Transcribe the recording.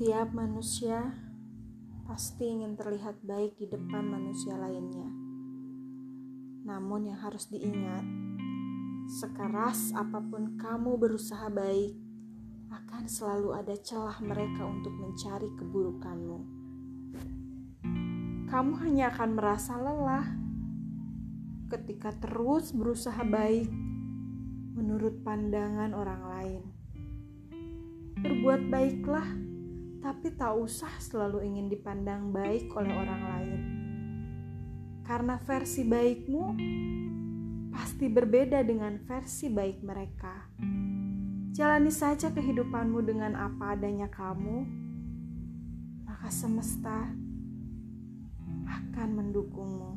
Setiap manusia pasti ingin terlihat baik di depan manusia lainnya. Namun, yang harus diingat, sekeras apa pun kamu berusaha baik, akan selalu ada celah mereka untuk mencari keburukanmu. Kamu hanya akan merasa lelah ketika terus berusaha baik menurut pandangan orang lain. Berbuat baiklah tapi tak usah selalu ingin dipandang baik oleh orang lain. Karena versi baikmu pasti berbeda dengan versi baik mereka. Jalani saja kehidupanmu dengan apa adanya kamu, maka semesta akan mendukungmu.